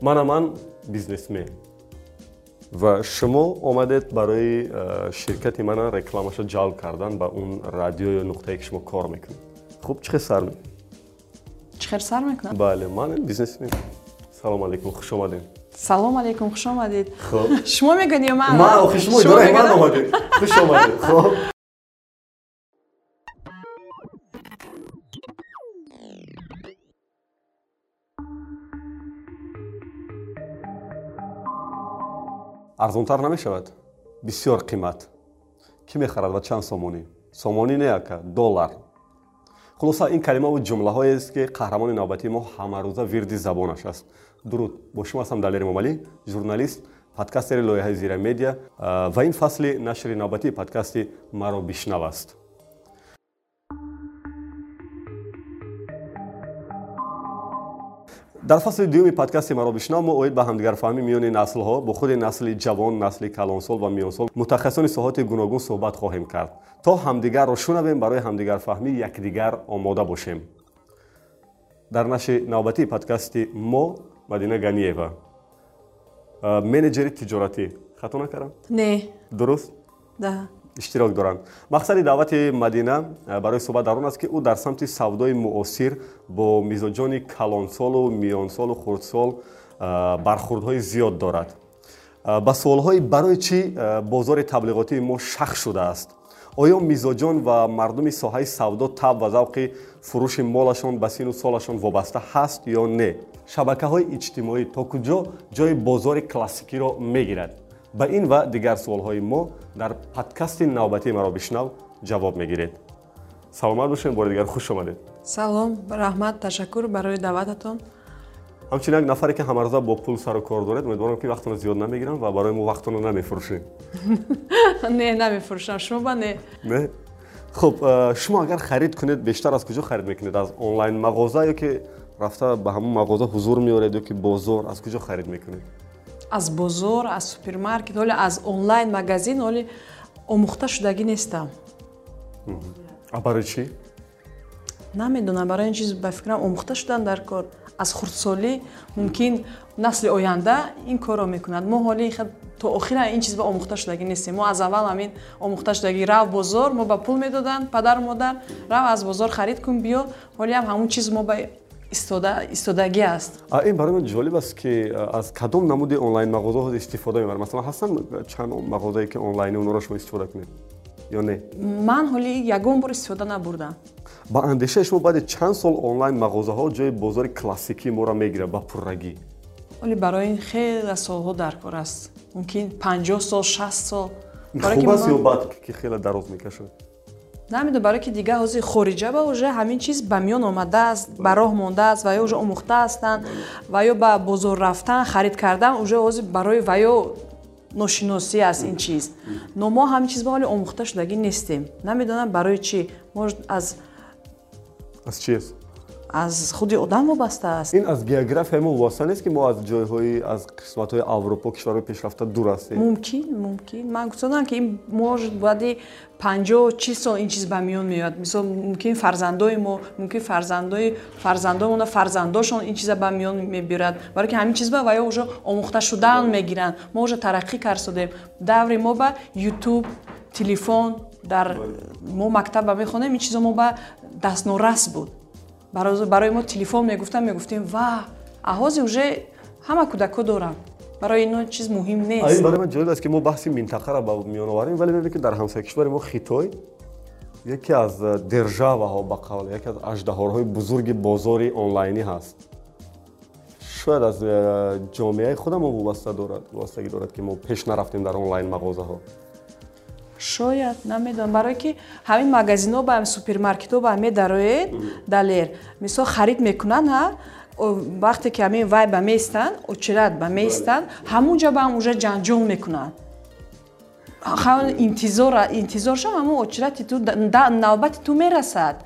манаман бизнесмен ва шумо омадед барои ширкати мана рекламаша ҷалб кардан ба он радио ё нуқтае ки шумо кор мекунед хуб чӣ хел сар мекунед чӣ хел сар мекунад бале ман бизнесмен салом алейкум хуш омадед салом алейкум хуш омадед шумо мегӯед ё ман ман охи шумо идораи ман омадед хуш омадед хоб арзонтар намешавад. Бисёр қимат. Кӣ мехарад ва чанд сомонӣ? Сомонӣ не ака доллар. Хулоса ин калимаву ҷумлаҳоест ки қаҳрамони навбатии мо ҳамарӯза вирди забонаш аст. Дуруд бо шумо ҳастам далер эмомалӣ журналист подкастери лоиҳаи зира медиа ва ин фасли нашри навбатии подкасти маро бишнав аст дар фасли дуюми подкасти маро бишнав мо оид ба ҳамдигарфаҳмӣ миёни наслҳо бо худи насли ҷавон насли калонсол ва миёнсол мутахассисони соҳати гуногун суҳбат хоҳем кард. То ҳамдигарро шунавем барои ҳамдигарфаҳмӣ якдигар омода бошем. Дар нашри навбатии подкасти мо мадина ганиева. Менеҷери тиҷоратӣ. Хато накардам не. Дуруст? Да иштирок доранд. Мақсади даъвати мадина барои суҳбат дар он аст ки ӯ дар самти савдои муосир бо мизоҷони калонсолу миёнсолу хурдсол бархурдҳои зиёд дорад. Ба суолҳои барои чӣ бозори таблиғотии мо шах шудааст? Оё мизоҷон ва мардуми соҳаи савдо таб ва завқи фурӯши молашон ба сину солашон вобаста ҳаст ё не? Шабакаҳои иҷтимоӣ то куҷо ҷои бозори классикиро мегирад ба ин ва дигар суолҳои мо дар подкасти навбатии маро бишнав ҷавоб мегиред. Саломат бошед бори дигар хуш омадед. Салом раҳмат ташаккур барои даъвататон. Ҳамчун як нафаре ки ҳамарӯза бо пул сару кор доред умедворам ки вақтоно зиёд намегирам ва барои мо вақтоно намефурӯшем не намефурӯшам шумо ба не. Не? Хуб шумо агар харид кунед бештар аз куҷо харид мекунед? Аз онлайн мағоза ё ки рафта ба ҳамон мағоза ҳузур меоред ё ки бозор аз куҷо харид мекунед аз бозор аз супермаркет оли аз онлайн магазин оли омӯхта шудагӣ нестам а барои чӣ? Намедонам. Барои ин чиз ба фикрам омӯхта шудан дар кор. Аз хурдсолӣ мумкин насли оянда ин корро мекунад. Мо ҳоли то охира ин чизба омӯхта шудагӣ нестем. Мо аз аввал ҳамин омӯхта шудагӣ рав бозор мо ба пул медоданд падару модар рав аз бозор харид кун биё ҳолиам ҳамун чиз мо ба истодагӣ аст. Ин барои ман ҷолиб аст ки аз кадом намуди онлайн мағозаҳо истифода мебаред масалан ҳастанд чанд мағозае ки онлайни онро шумо истифода кунед? Ё не? Ман ҳоли ягон бор истифода набурдам. Ба андешаи шумо баъди чанд сол онлайн мағозаҳо ҷои бозори классикии моро мегирад ба пуррагӣ. Оли барои ин хеле солҳо дар кор аст. Мумкин панҷоҳ сол шаст сол. Хуб аст ё бад ки хеле дароз мекашад намедон барое ки дигар ҳозир хориҷа ба уже ҳамин чиз ба миён омадааст ба роҳ мондааст ва ё уже омӯхта ҳастанд ва ё ба бозор рафтан харид кардан уже ҳозир барои ва ё ношиносӣ аст ин чиз. Но мо ҳамин чиз ба ҳоли омӯхта шудагӣ нестем. Намедонам барои чӣ мо аз аз чист аз худи одам вобаста аст. Ин аз географияи мо вобаста нест ки мо аз ҷойҳои аз қисматҳои аврупо кишварҳои пешрафта дур ҳастем. Мумкин мумкин. Ман гуфтодам ки может баъди панҷоҳ чи сол ин чиз ба миён меояд мисол мумкин фарзандои мо мумкин фарзандои фарзандоимона фарзандошон ин чиза ба миён мебирад. Барое ки ҳамин чизба ва ё уже омӯхта шудан мегиранд. Мо уже тараққӣ карсодем даври мо ба ютуб телефон дар мо мактаба мехонем. Ин чизо мо ба дастнорас буд барои мо телефон мегуфтам мегуфтем ва а ҳозир уже ҳама кӯдако дорам барои ино чиз муҳим нест барои ман ҷолиб аст ки мо баҳси минтақаро ба миён оварем вале мебинем ки дар ҳамсоякишвари мо хитой яке аз державаҳо ба қавл яке аз аждаҳорҳои бузурги бозори онлайнӣ ҳаст. Шояд аз э, ҷомеаи худамон вобаста дорад вобастагӣ дорад ки мо пеш нарафтем дар онлайн мағозаҳо шояд намедонам. Барое ки ҳамин магазинҳо ба супермаркетҳо ба ҳаме дароед далер. Мисол харид мекунанд вақте ки ҳамин вай ба меистанд очират ба меистанд ҳамунҷа ба ҳам уже ҷанҷол мекунанд. Интизорша ҳамун очирати ту навбати ту мерасад.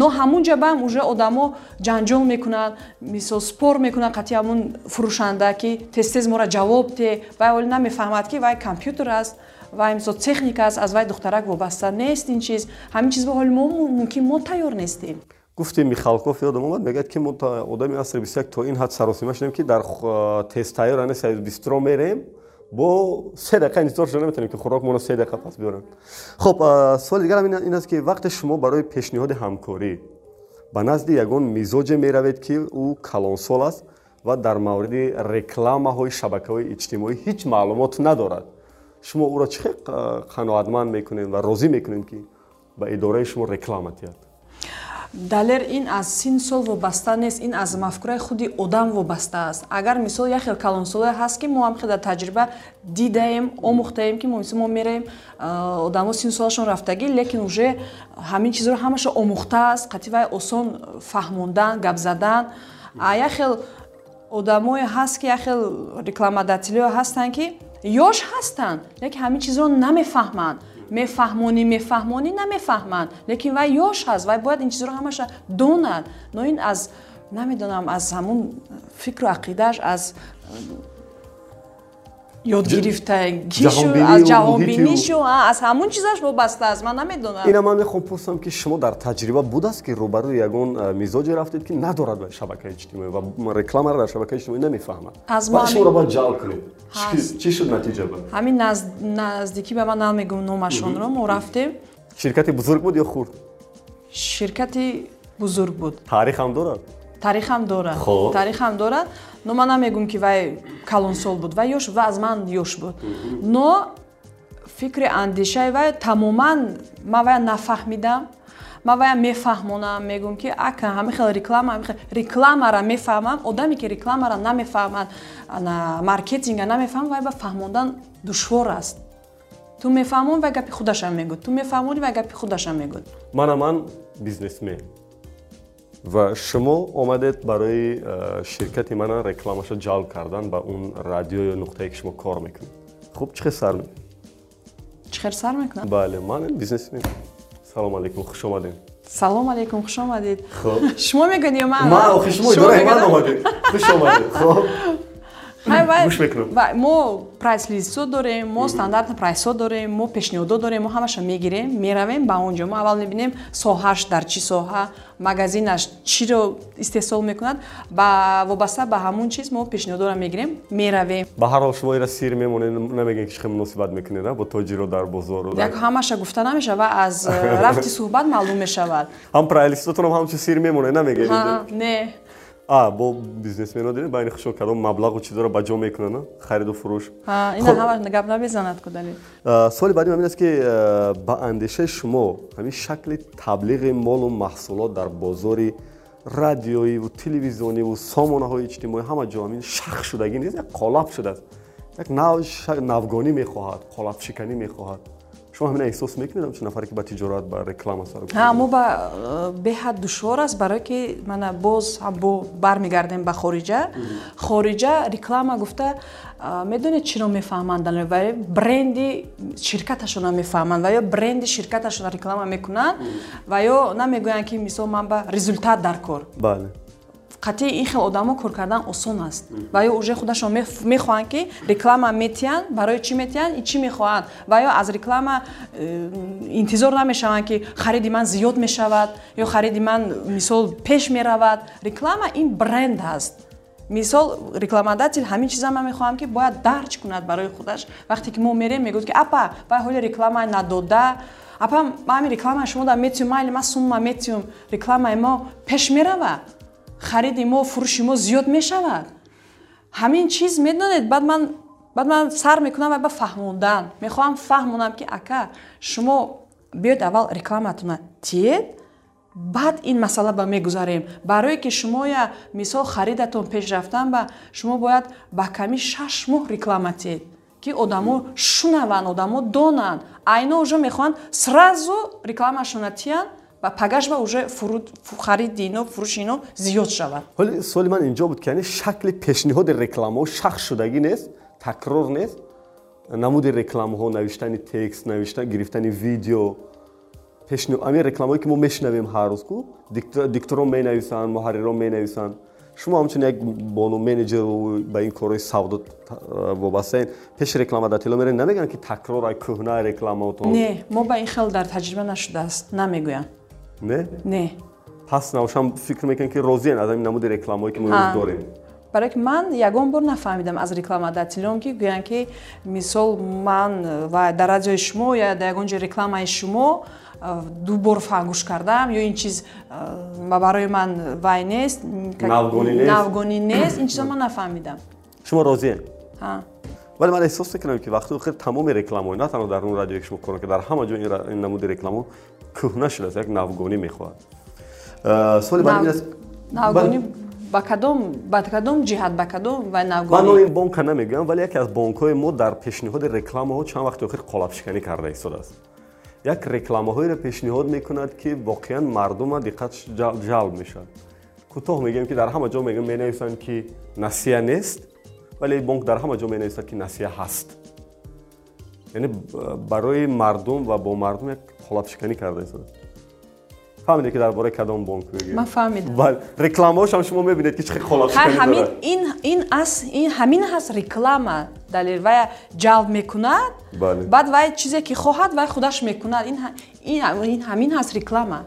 Но ҳамунҷа ба ҳам уже одамо ҷанҷол мекунанд. Мисол спор мекунанд қатъи ҳамун фурӯшанда ки тез тез моро ҷавоб де вай оли намефаҳмад ки вай компютер аст вай мисол техника аст аз вай духтарак вобаста нест ин чиз. Ҳамин чизба ҳоли мо мумкин мо тайёр нестем. Гуфти михалков ёдам омад мегӯяд ки мо одами асри бистяк то ин ҳад саросима шудем ки дар тестайёр ани саи бистро мерем бо се дақиқа интизор шуда наметавонем ки хӯрокморо се дақиқа пас биёрем. Хуб суоли дигарам ин аст ки вақте шумо барои пешниҳоди ҳамкорӣ ба назди ягон мизоҷе меравед ки ӯ калонсол аст ва дар мавриди рекламаҳои шабакаҳои иҷтимоӣ ҳеҷ маълумот надорад шумо ӯро чӣ қаноатманд мекунед ва розӣ мекунед ки ба идораи шумо реклама диҳад далер ин аз син сол вобаста нест ин аз мафкураи худи одам вобаста аст. Агар мисол як хел калонсоле ҳаст ки мо ҳам хел дар таҷриба дидаем омӯхтаем ки мо мераем одамо син солашон рафтагӣ лекин уже ҳамин чизро ҳамаша омӯхтааст қатъи вай осон фаҳмондан гап задан. Як хел одамое ҳаст ки як хел рекламодателиҳо ҳастанд ки ёш ҳастанд лекин ҳамин чизро намефаҳманд мефаҳмонӣ мефаҳмонӣ намефаҳманд лекин вай ёш ҳаст вай бояд ин чизро ҳамаша донад но ин аз намедонам аз ҳамун фикру ақидааш аз ёдгирифтагишу аз ҷаҳонбинишу аз ҳамун чизаш вобаста аст ман намедонам ина ман мехоҳам пурсам ки шумо дар таҷриба будааст ки рӯбарӯи ягон мизоҷе рафтед ки надорад шабакаи иҷтимоӣ ва рекламаро дар шабакаи иҷтимоӣ намефаҳмад шуморо бояд ҷалб кунед чӣ шуд натиҷа ба ҳамин наздикӣ ба ман намегӯм номашонро мо рафтем ширкати бузург буд ё хурд ширкати бузург буд таърихам дорад таърихам дорад таърихам дорад но ман намегӯм ки вай калонсол буд вай ёш ва аз ман ёш буд. Но фикри андешаи вай тамоман ман вая нафаҳмидам. Ман вая мефаҳмонам. Мегӯм ки ака ҳамин хел реклама рекламара мефаҳмам. Одаме ки рекламара намефаҳмад маркетинга намефаҳмад вай ба фаҳмондан душвор аст. Ту мефаҳмон вай гапи худашам мегӯд. Ту мефаҳмонӣ вай гапи худашам мегӯд. Мана ман бизнесмен ва шумо омадед барои ширкати мана рекламаша ҷалб кардан ба он радио ё нуқтае ки шумо кор мекунед хуб чӣ хел сар мекунед чӣ хел сар мекунад бале ман бизнесмен салом алейкум хуш омадед салом алейкум хуш омадед шумо мегӯед ё ман ман охи шумо идораи ман омадед хуш омадед хоб мо прайслистҳо дорем мо стандартни прайсҳо дорем мо пешниҳодо дорем мо ҳамаша мегирем меравем ба он ҷо мо аввал мебинем соҳааш дар чӣ соҳа магазинаш чиро истеҳсол мекунад. Ба вобаста ба ҳамун чиз мо пешниҳодоро мегирем меравем. Ба ҳар ҳол шумо ира сир мемонед намегӯед ки чӣ муносибат мекунед бо тоҷиро дар бозор як ҳамаша гуфта намешавад аз рафти суҳбат маълум мешавад. Ҳам прайлистотонам ҳамчи сир мемонед намегӯед не бо бизнесмено дидед байни хушон кадом маблағу чизоро ба ҷо мекунанд хариду фурӯш. Ина ҳама гап намезанад кудали суоли баъди ҳамин аст ки ба андешаи шумо ҳамин шакли таблиғи молу маҳсулот дар бозори радиоиву телевизиониву сомонаҳои иҷтимоӣ ҳама ҷо ҳамин шах шудагӣ нест як қолаб шудааст. Як навгонӣ мехоҳад қолабшиканӣ мехоҳад шумо ҳамин эҳсос мекунед ҳамчун нафаре ки ба тиҷорат ба реклама сар ҳа мо ба беҳад душвор аст барое ки мана боз бармегардем ба хориҷа хориҷа реклама гуфта медонед чиро мефаҳманд ва бренди ширкаташона мефаҳманд ва ё бренди ширкаташона реклама мекунанд ва ё намегӯянд ки мисол ман ба результат дар кор бале қатъи ин хел одамо кор кардан осон аст. Ва ё уже худашон мехоҳанд ки реклама метиҳанд барои чӣ метиҳанд и чӣ мехоҳанд. Ва ё аз реклама э, интизор намешаванд ки хариди ман зиёд мешавад ё хариди ман мисол пеш меравад. Реклама ин бренд аст. Мисол рекламодател ҳамин чиза ман мехоҳам ки бояд дарҷ кунад барои худаш. Вақте ки мо мерем мегӯяд ки апа вай ҳоли реклама надода апа ҳамин рекламаи шумо дар метиюм майли ман сумма метиюм рекламаи мо пеш меравад хариди мо фурӯши мо зиёд мешавад. Ҳамин чиз медонед баъд ман баъд ман сар мекунам ба фаҳмондан. Мехоҳам фаҳмонам ки ака шумо биёед аввал рекламатона тиед баъд ин масъала ба мегузарем. Барое ки шумо я мисол харидатон пеш рафтан ба шумо бояд ба камӣ шаш моҳ реклама тиед ки одамо шунаванд одамо донанд. Айно уже мехоҳанд сразу рекламашона тиянд ва пагашва уже хариди ино фурӯши ино зиёд шавад. Ҳоли суоли ман инҷо буд ки яъне шакли пешниҳоди рекламаҳо шахс шудагӣ нест такрор нест. Намуди рекламаҳо навиштани текст гирифтани видео. Ҳамин рекламаҳое ки мо мешунавем ҳар рӯз ку дикторон менависанд муҳаррирон менависанд. Шумо ҳамчун як бону менеҷер ба ин корҳои савдо вобастаен пеши рекламодатело мерен намегӯянд ки такрора кӯҳна рекламаотон. Не мо ба ин хел дар таҷриба нашудааст намегӯям не? Не. Пас навшам фикр мекунем ки розиен аз ҳамин намуди рекламаҳое ки мо имрӯз дорем. барое ки ман ягон бор нафаҳмидам аз реклама дар телефон ки гӯянд ки мисол ман ва дар радиои шумо я дар ягон ҷо рекламаи шумо ду бор фангӯш кардам ё ин чиз барои ман вай нест навгонӣ нест? ин чизо ман нафаҳмидам. Шумо розием вале ман эҳсос мекунам ки вақти охир тамоми рекламаҳо на танҳо дар он радиое ки шумо кор дар ҳама ҷо ин намуди рекламаҳо кӯҳна шудааст як навгонӣ мехоҳад суоли баъд аст навгонӣ ба кадом ба кадом ҷиҳат ба кадом ва навгонӣ ман номи бонка намегӯям вале яке аз бонкҳои мо дар пешниҳоди рекламаҳо чанд вақти охир қолабшиканӣ карда истодааст як рекламаҳоеро пешниҳод мекунад ки воқеан мардума диққат ҷалб мешавад кӯтоҳ мегӯем ки дар ҳама ҷо менависанд ки насия нест вале бонк дар ҳама ҷо менависад ки насия ҳаст. Яъне барои мардум ва бо мардум як қолабшиканӣ карда истодааст фаҳмиде ки дар бораи кадом бонк мегӯем. Ман фаҳмидам. Рекламаҳошам шумо мебинед ки чӣ қадр холабшиканӣ ин ҳамин ҳаст реклама далел вай ҷалб мекунад. Баъд вай чизе ки хоҳад вай худаш мекунад. Ин ҳамин ҳаст реклама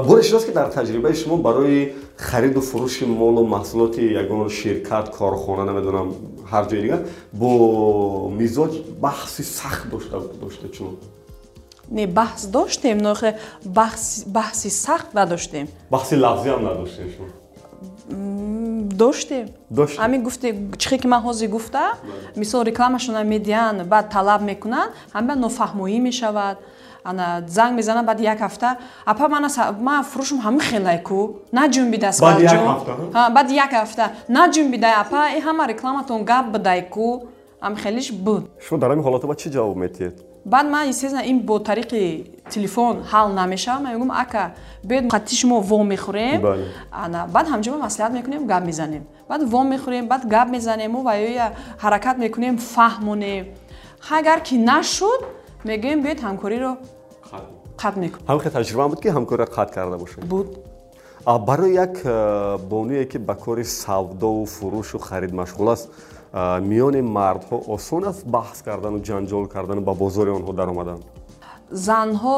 бори шудааст ки дар таҷрибаи шумо барои хариду фурӯши молу маҳсулоти ягон ширкат корхона намедонам ҳар ҷои дигар бо мизоҷ баҳси сахт доштед шумо не баҳс доштем нохе баҳси сахт надоштем баҳси лафзиам надоштем шумо доштем ҳамин гуфте чихе ки ман ҳозир гуфта мисол рекламашона медиҳанд баъд талаб мекунанд ҳама нофаҳмоӣ мешавад ана занг мезанад баъд як ҳафта. Апа ман фурӯшам ҳамин хелай ку наҷунбидааст баъд як ҳафта наҷунбидай апа и ҳама рекламатон гап бидай ку ҳам хелиш буд. Шумо дар ҳамин ҳолато ба чӣ ҷавоб метиҳед баъд ман естественно ин бо тариқи телефон ҳал намешавад ман мегӯм ака биёед қатти шумо вом мехӯрем? Баъд ҳамҷома маслиҳат мекунем гап мезанем. Баъд вом мехӯрем баъд гап мезанему ва ё ҳаракат мекунем фаҳмонем. Агар ки нашуд мегӯем биёед ҳамкориро қатъ мекунем ҳамин таҷрибаам буд ки ҳамкориро қатъ карда бошем. Буд. Барои як э, бонуе ки ба кори савдову фурӯшу харид машғул аст миёни мардҳо осон аст баҳс кардану ҷанҷол кардану ба бозори онҳо даромадан? Занҳо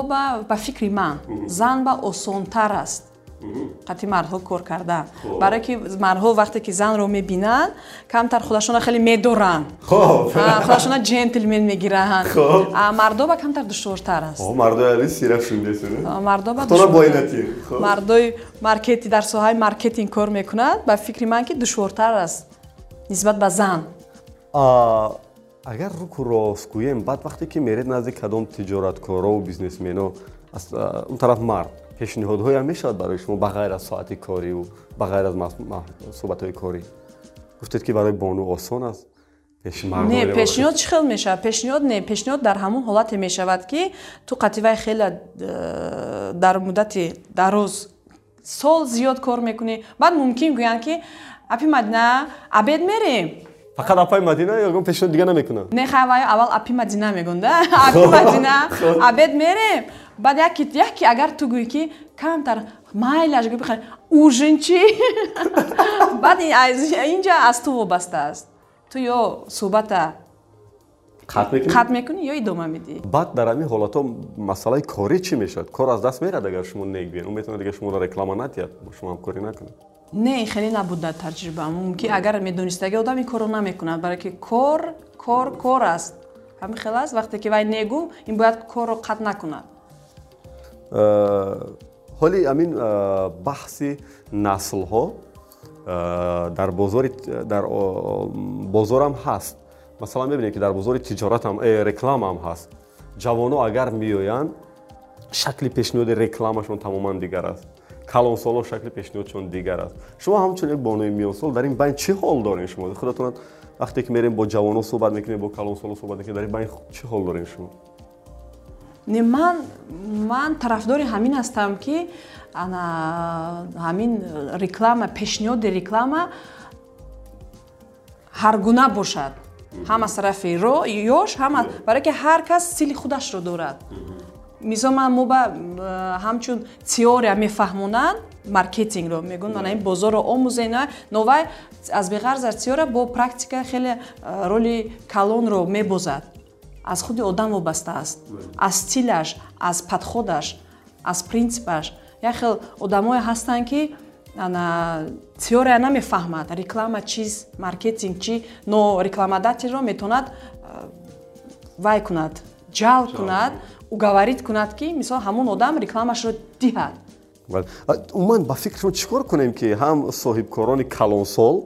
ба фикри ман. Зан ба осонтар аст. Қатъи мардҳо кор кардан? Барое ки мардҳо вақте ки занро мебинанд камтар худашона хеле медоранд. Худашона джентлмен мегиранд. Мардоба камтар душвортар астмардои маркети дар соҳаи маркетинг кор мекунад ба фикри ман ки душвортар аст нисбат ба зан. Агар руку рост гӯем баъд вақте ки меред назди кадом тиҷораткорову бизнесмено он тараф мард. Пешниҳодҳоям мешавад барои шумо ба ғайр аз соати кориву ба ғайр аз суҳбатҳои корӣ гуфтед ки барои бону осон аст не пешниҳод чӣ хел мешавад? Пешниҳод не пешниҳод дар ҳамон ҳолате мешавад ки ту қативаи хеле э, дар муддати дароз сол зиёд кор мекунӣ. Баъд мумкин гӯянд ки апи мадина абед мерем фақат апаи мадина ягон пешниҳод дига намекунам не хавай аввал апи мадина мегӯнда апи мадина абед мерем баъд яки агар ту гӯӣ ки камтар майлаш гӯ бихар ужин чӣ баъд инҷа аз ту вобаста аст ту ё суҳбата қатъ мекунӣ ё идома медиҳӣ баъд дар ҳамин ҳолатҳо масъалаи корӣ чӣ мешавад кор аз даст мерад агар шумо негӯед он метавонад дига шуморо реклама надиҳад бо шумо ҳамкорӣ накунад не хеле набуд дар таҷрибаам ки агар медонистаги одам ин корро намекунад барое ки кор кор кор аст. Ҳамин хел аст вақте ки вай негӯ ин бояд корро қатъ накунад. Э, ҳоли ҳамин э, баҳси наслҳо э, дар бозори дар бозорам ҳаст. Масалан мебинем ки дар бозори тиҷоратам рекламаам ҳаст. Ҷавоно агар меоянд шакли пешниҳоди рекламашон тамоман дигар аст калонсоло шакли пешниҳодшон дигар аст. Шумо ҳамчун як бонуи миёнсол дар ин байн чӣ ҳол дорем шумо? Худатон вақте ки мерем бо ҷавоно суҳбат мекунем бо калонсоло суҳбат мекунем дар ин байн чӣ ҳол дорем шумо? Не ман ман тарафдори ҳамин ҳастам ки ҳамин реклама пешниҳоди реклама ҳаргуна бошад. Ҳам аз тарафи ёш ҳам барое ки ҳар кас сили худашро дорад мисол ман мо ба ҳамчун теория мефаҳмонанд маркетингро мегӯн мана ин бозорро омӯзен но вай аз беғарз аз теория бо практика хеле роли калонро мебозад. Аз худи одам вобаста аст. Аз стилаш аз падходаш аз принсипаш як хел одамое ҳастанд ки ана теория намефаҳмад. Реклама чист маркетинг чӣ но рекламодателро метавонад вай кунад ҷалб кунад уговорит кунад ки мисол ҳамон одам рекламашро диҳад. Умуман ба фикр шумо чӣ кор кунем ки ҳам соҳибкорони калонсол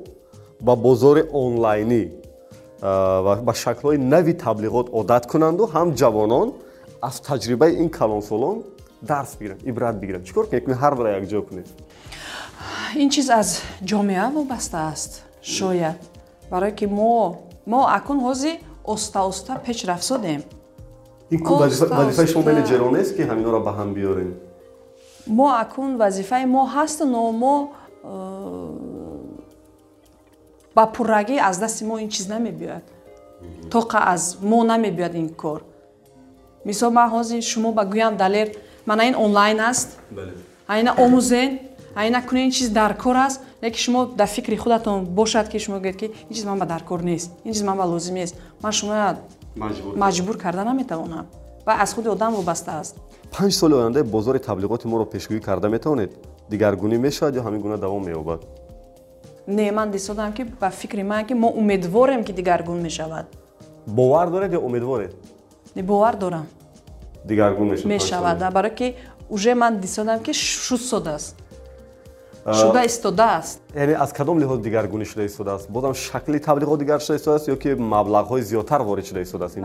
ба бозори онлайнӣ ба шаклҳои нави таблиғот одат кунанду ҳам ҷавонон аз таҷрибаи ин калонсолон дарс бигиранд ибрат бигиранд. Чӣ кор кунем ҳардуро якҷо кунем ин чиз аз ҷомеа вобаста аст шояд. Барое ки мо мо акун ҳозир оста оста пешрафт шудем вазифаи шумо менеҷерон нест ки ҳаминро ба ҳам биёрем? Мо акун вазифаи мо ҳасту но мо э, ба пуррагӣ аз дасти мо ин чиз намебиёяд. Тоқа аз мо намебиёяд ин кор. Мисол ман ҳозир шумо ба гӯям далер мана ин онлайн аст. Айна омӯзен айна кунед ин чиз дар кор аст. Леки шумо дар фикри худатон бошад ки шумо гӯед ки ин чиз ман ба даркор нест ин чиз ман ба лозим нест. Ман шумояд маҷбур карда наметавонам ва аз худи одам вобаста аст панҷ соли оянда бозори таблиғоти моро пешгӯӣ карда метавонед дигаргунӣ мешавад ё ҳамин гуна давом меёбад не ман дисодам ки ба фикри ман ки мо умедворем ки дигаргун мешавад бовар доред ё умедворед не бовар дорам дигаргун мешавад барое ки уже ман дисодам ки шуд содааст шуда истодааст яъне аз кадом лиҳоз дигаргунӣ шуда истодааст бозам шакли таблиғот дигар шуда истодааст ё ки маблағҳои зиёдтар ворид шуда истодааст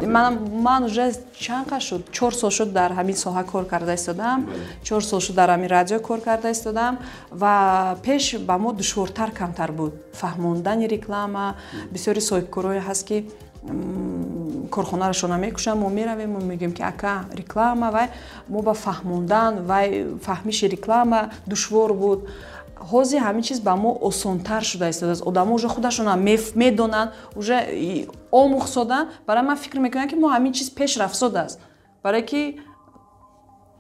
ман уже чанд қа шуд. Чор сол шуд дар ҳамин соҳа кор карда истодам. Чор сол шуд дар ҳамин радио кор карда истодам. Ва пеш ба мо душвортар камтар буд. Фаҳмондани реклама бисёри соҳибкорое ҳаст ки корхонарашона мекушанд мо меравем мо мегӯем ки ака реклама вай мо ба фаҳмондан вай фаҳмиши реклама душвор буд ҳозир ҳамин чиз ба мо осонтар шуда истодааст. Одамо уже худашона медонанд уже омӯхсоданд барои ман фикр мекунам ки мо ҳамин чиз пешрафсодааст барое ки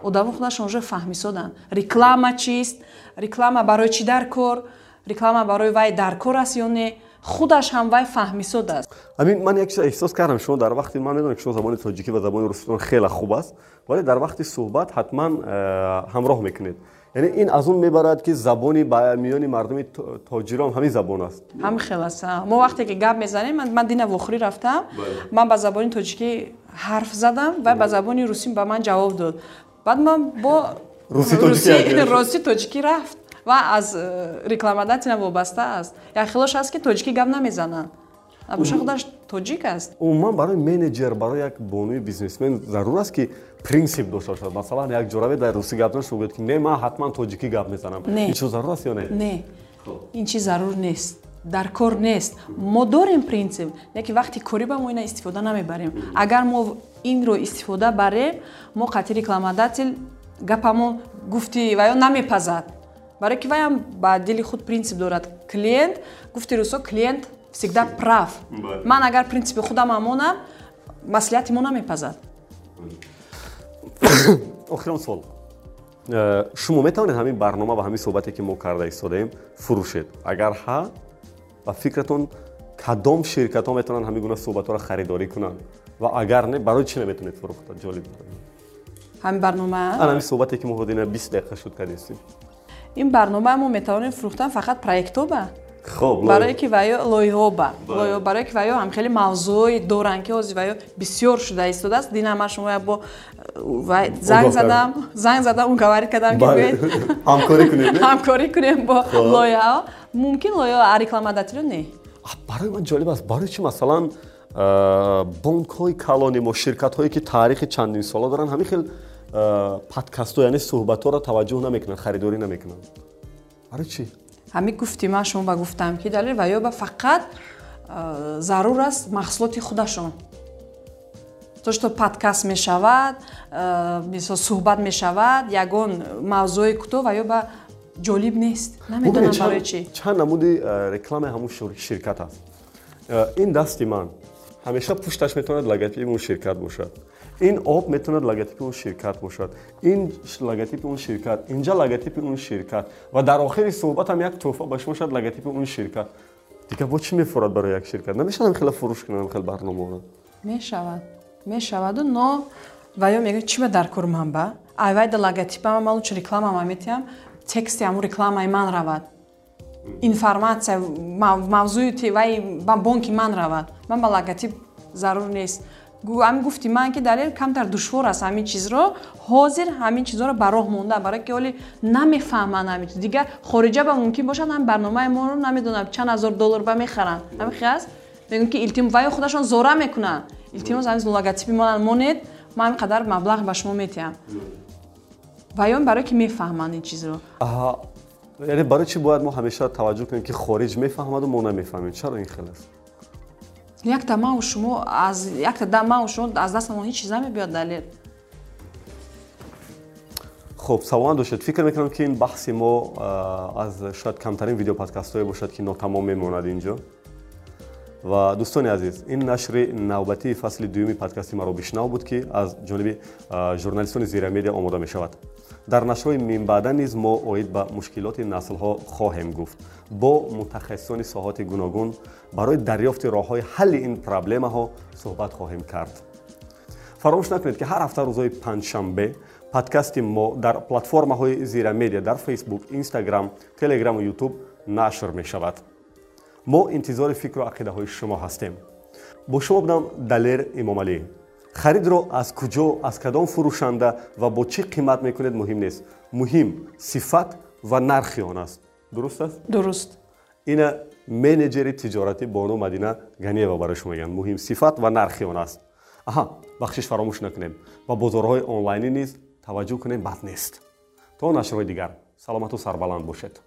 одамо худашон уже фаҳмисоданд реклама чист? Реклама барои чӣ дар кор? Реклама барои вай дар кор аст ё не? Худаш ҳам вай фаҳмисодааст амин ман як чиз эҳсос кардам. Шумо дар вақти ман медонам ки шумо забони тоҷикӣ ва забони руситон хеле хуб аст. Вале дар вақти суҳбат ҳатман э, ҳамроҳ мекунед яъне ин аз он мебарад ки забони ба миёни мардуми тоҷирон ҳамин забон аст. Ҳамин хел аст. Мо вақте ки гап мезанем ман дина вохӯрӣ рафтам. Ман ба забони тоҷикӣ ҳарф задам ва ба забони русӣ ба ман ҷавоб дод. Баъд ман бо русӣ тоҷикӣ рафт ва аз э, рекламодателям вобаста аст. Як хелош аст ки тоҷикӣ гап намезананд. Абоша худаш тоҷик аст? Умуман барои менеҷер барои як бонуи бизнесмен зарур аст ки принсип дошта бошад. Масалан як ҷораве дар русӣ гап зад шугӯед ки не ман ҳатман тоҷикӣ гап мезанам ин чиз зарур аст ё не? Не. Ин чиз зарур нест. Дар кор нест. Мо дорем принсип леки вақти корӣ ба мо ина истифода намебарем. Агар мо инро истифода барем мо қатъи рекламодател гапамон гуфти ва ё намепазад. Барое ки ваям ба дили худ принсип дорад. Клиент гуфти русо клиент всегда прав. Ман агар принсипи худам амонам маслиҳати мо намепазад охирон суол э, шумо метавонед ҳамин барнома ва ҳамин суҳбате ки мо карда истодаем фурӯшед. Агар ҳа ба фикратон кадом ширкатҳо метавонанд ҳамин гуна суҳбатҳоро харидорӣ кунанд. Ва агар не барои чӣ наметавонед фурӯхта? Ҷолиб ҳамин барнома? Ҳамин суҳбате ки мо ҳодина бист дақиқа шуд кардистем ин барнома мо метавонем фурӯхтан фақат проектҳо ба барое ки ваё лоиҳо ба барое ки ваё ҳам хеле мавзӯи доранд ки ҳозир ваё бисёр шуда истодааст дина ман шумо бо занг задам занг задам угаварӣ кардам ҳамкорӣ кунем бо лоиҳао мумкин лоиҳа рекламодатело не барои ман ҷолиб аст барои чӣ масалан бонкҳои калони мо ширкатҳое ки таърихи чандин сола доранд ҳамин хел подкастҳо яъне суҳбатҳоро таваҷҷӯҳ намекунанд харидорӣ намекунанд барои чӣ ҳами гуфти ман шумо ба гуфтам ки далел ва ё ба фақат зарур аст маҳсулоти худашон. То что подкаст мешавад мисол суҳбат мешавад ягон мавзӯи кӯтоҳ ва ё ба ҷолиб нест. Намедонам барои чӣ. чанд намуди рекламаи ҳамун ширкат аст? Ин дасти ман. Ҳамеша пушташ метавонад логотипи он ширкат бошад ин об метавонад логотипи он ширкат бошад. Ин логотипи он ширкат инҷа логотипи он ширкат ва дар охири суҳбатам як тӯҳфа ба шумо шояд логотипи он ширкат. Дигар бо чӣ мефурад барои як ширкат? Намешавад хеле фурӯш кунад хел барномаро мешавад. Мешаваду но ва ё мега чима дар курман ба? Айвайда логотипама малу чи рекламама метиям тексти ҳамун рекламаи ман равад. Информатсия мавзӯи тиваи ба бонки ман равад. Ман ба логотип зарур нест ҳамин гуфти ман ки далел камтар душвор аст ҳамин чизро ҳозир ҳамин чизоро ба роҳ монда барои ки оли намефаҳманд ҳамин чиз дигар хориҷа ба мумкин бошад ҳам барномаи моро намедонам чанд ҳазор доллар ба мехаранд ҳамин хи аст мегӯм ки илтим ваё худашон зора мекунанд илтимос ҳамин логотипи монан монед ман ҳамин қадар маблағ ба шумо метиҳам ваён барое ки мефаҳманд ин чизро яъне барои чӣ бояд мо ҳамеша таваҷҷӯҳ кунем ки хориҷ мефаҳмаду мо намефаҳмем чаро ин хел аст якта мау шумо аз якта да мау шумо аз дастамон ҳеч чиз намебиёд далел хуб саволан дошед фикр мекунам ки ин баҳси мо аз шояд камтарин видеоподкастҳое бошад ки нотамом мемонад инҷо ва дӯстони азиз ин нашри навбатии фасли дуюми подкасти маро бишнав буд ки аз ҷониби журналистони зирамедия омода мешавад. Дар нашрҳои минбаъда низ мо оид ба мушкилоти наслҳо хоҳем гуфт. Бо мутахассисони соҳати гуногун барои дарёфти роҳҳои ҳалли ин проблемаҳо суҳбат хоҳем кард. Фаромӯш накунед ки ҳар ҳафта рӯзҳои панҷшанбе подкасти мо дар платформаҳои зирамедия дар фейсбук инстаграм телеграму ютуб нашр мешавад мо интизори фикру ақидаҳои шумо ҳастем. Бо шумо будам далер имомалӣ харидро аз куҷо аз кадом фурӯшанда ва бо чӣ қимат мекунед муҳим нест. Муҳим сифат ва нархи он аст. Дуруст аст? Дуруст. Ина менеҷери тиҷорати бону мадина ганиева барои шумо мегӯянд. Муҳим сифат ва нархи он аст. Аҳа бахшиш фаромӯш накунем ба бозорҳои онлайнӣ низ таваҷҷӯҳ кунем бад нест. То нашрҳои дигар. Саломату сарбаланд бошед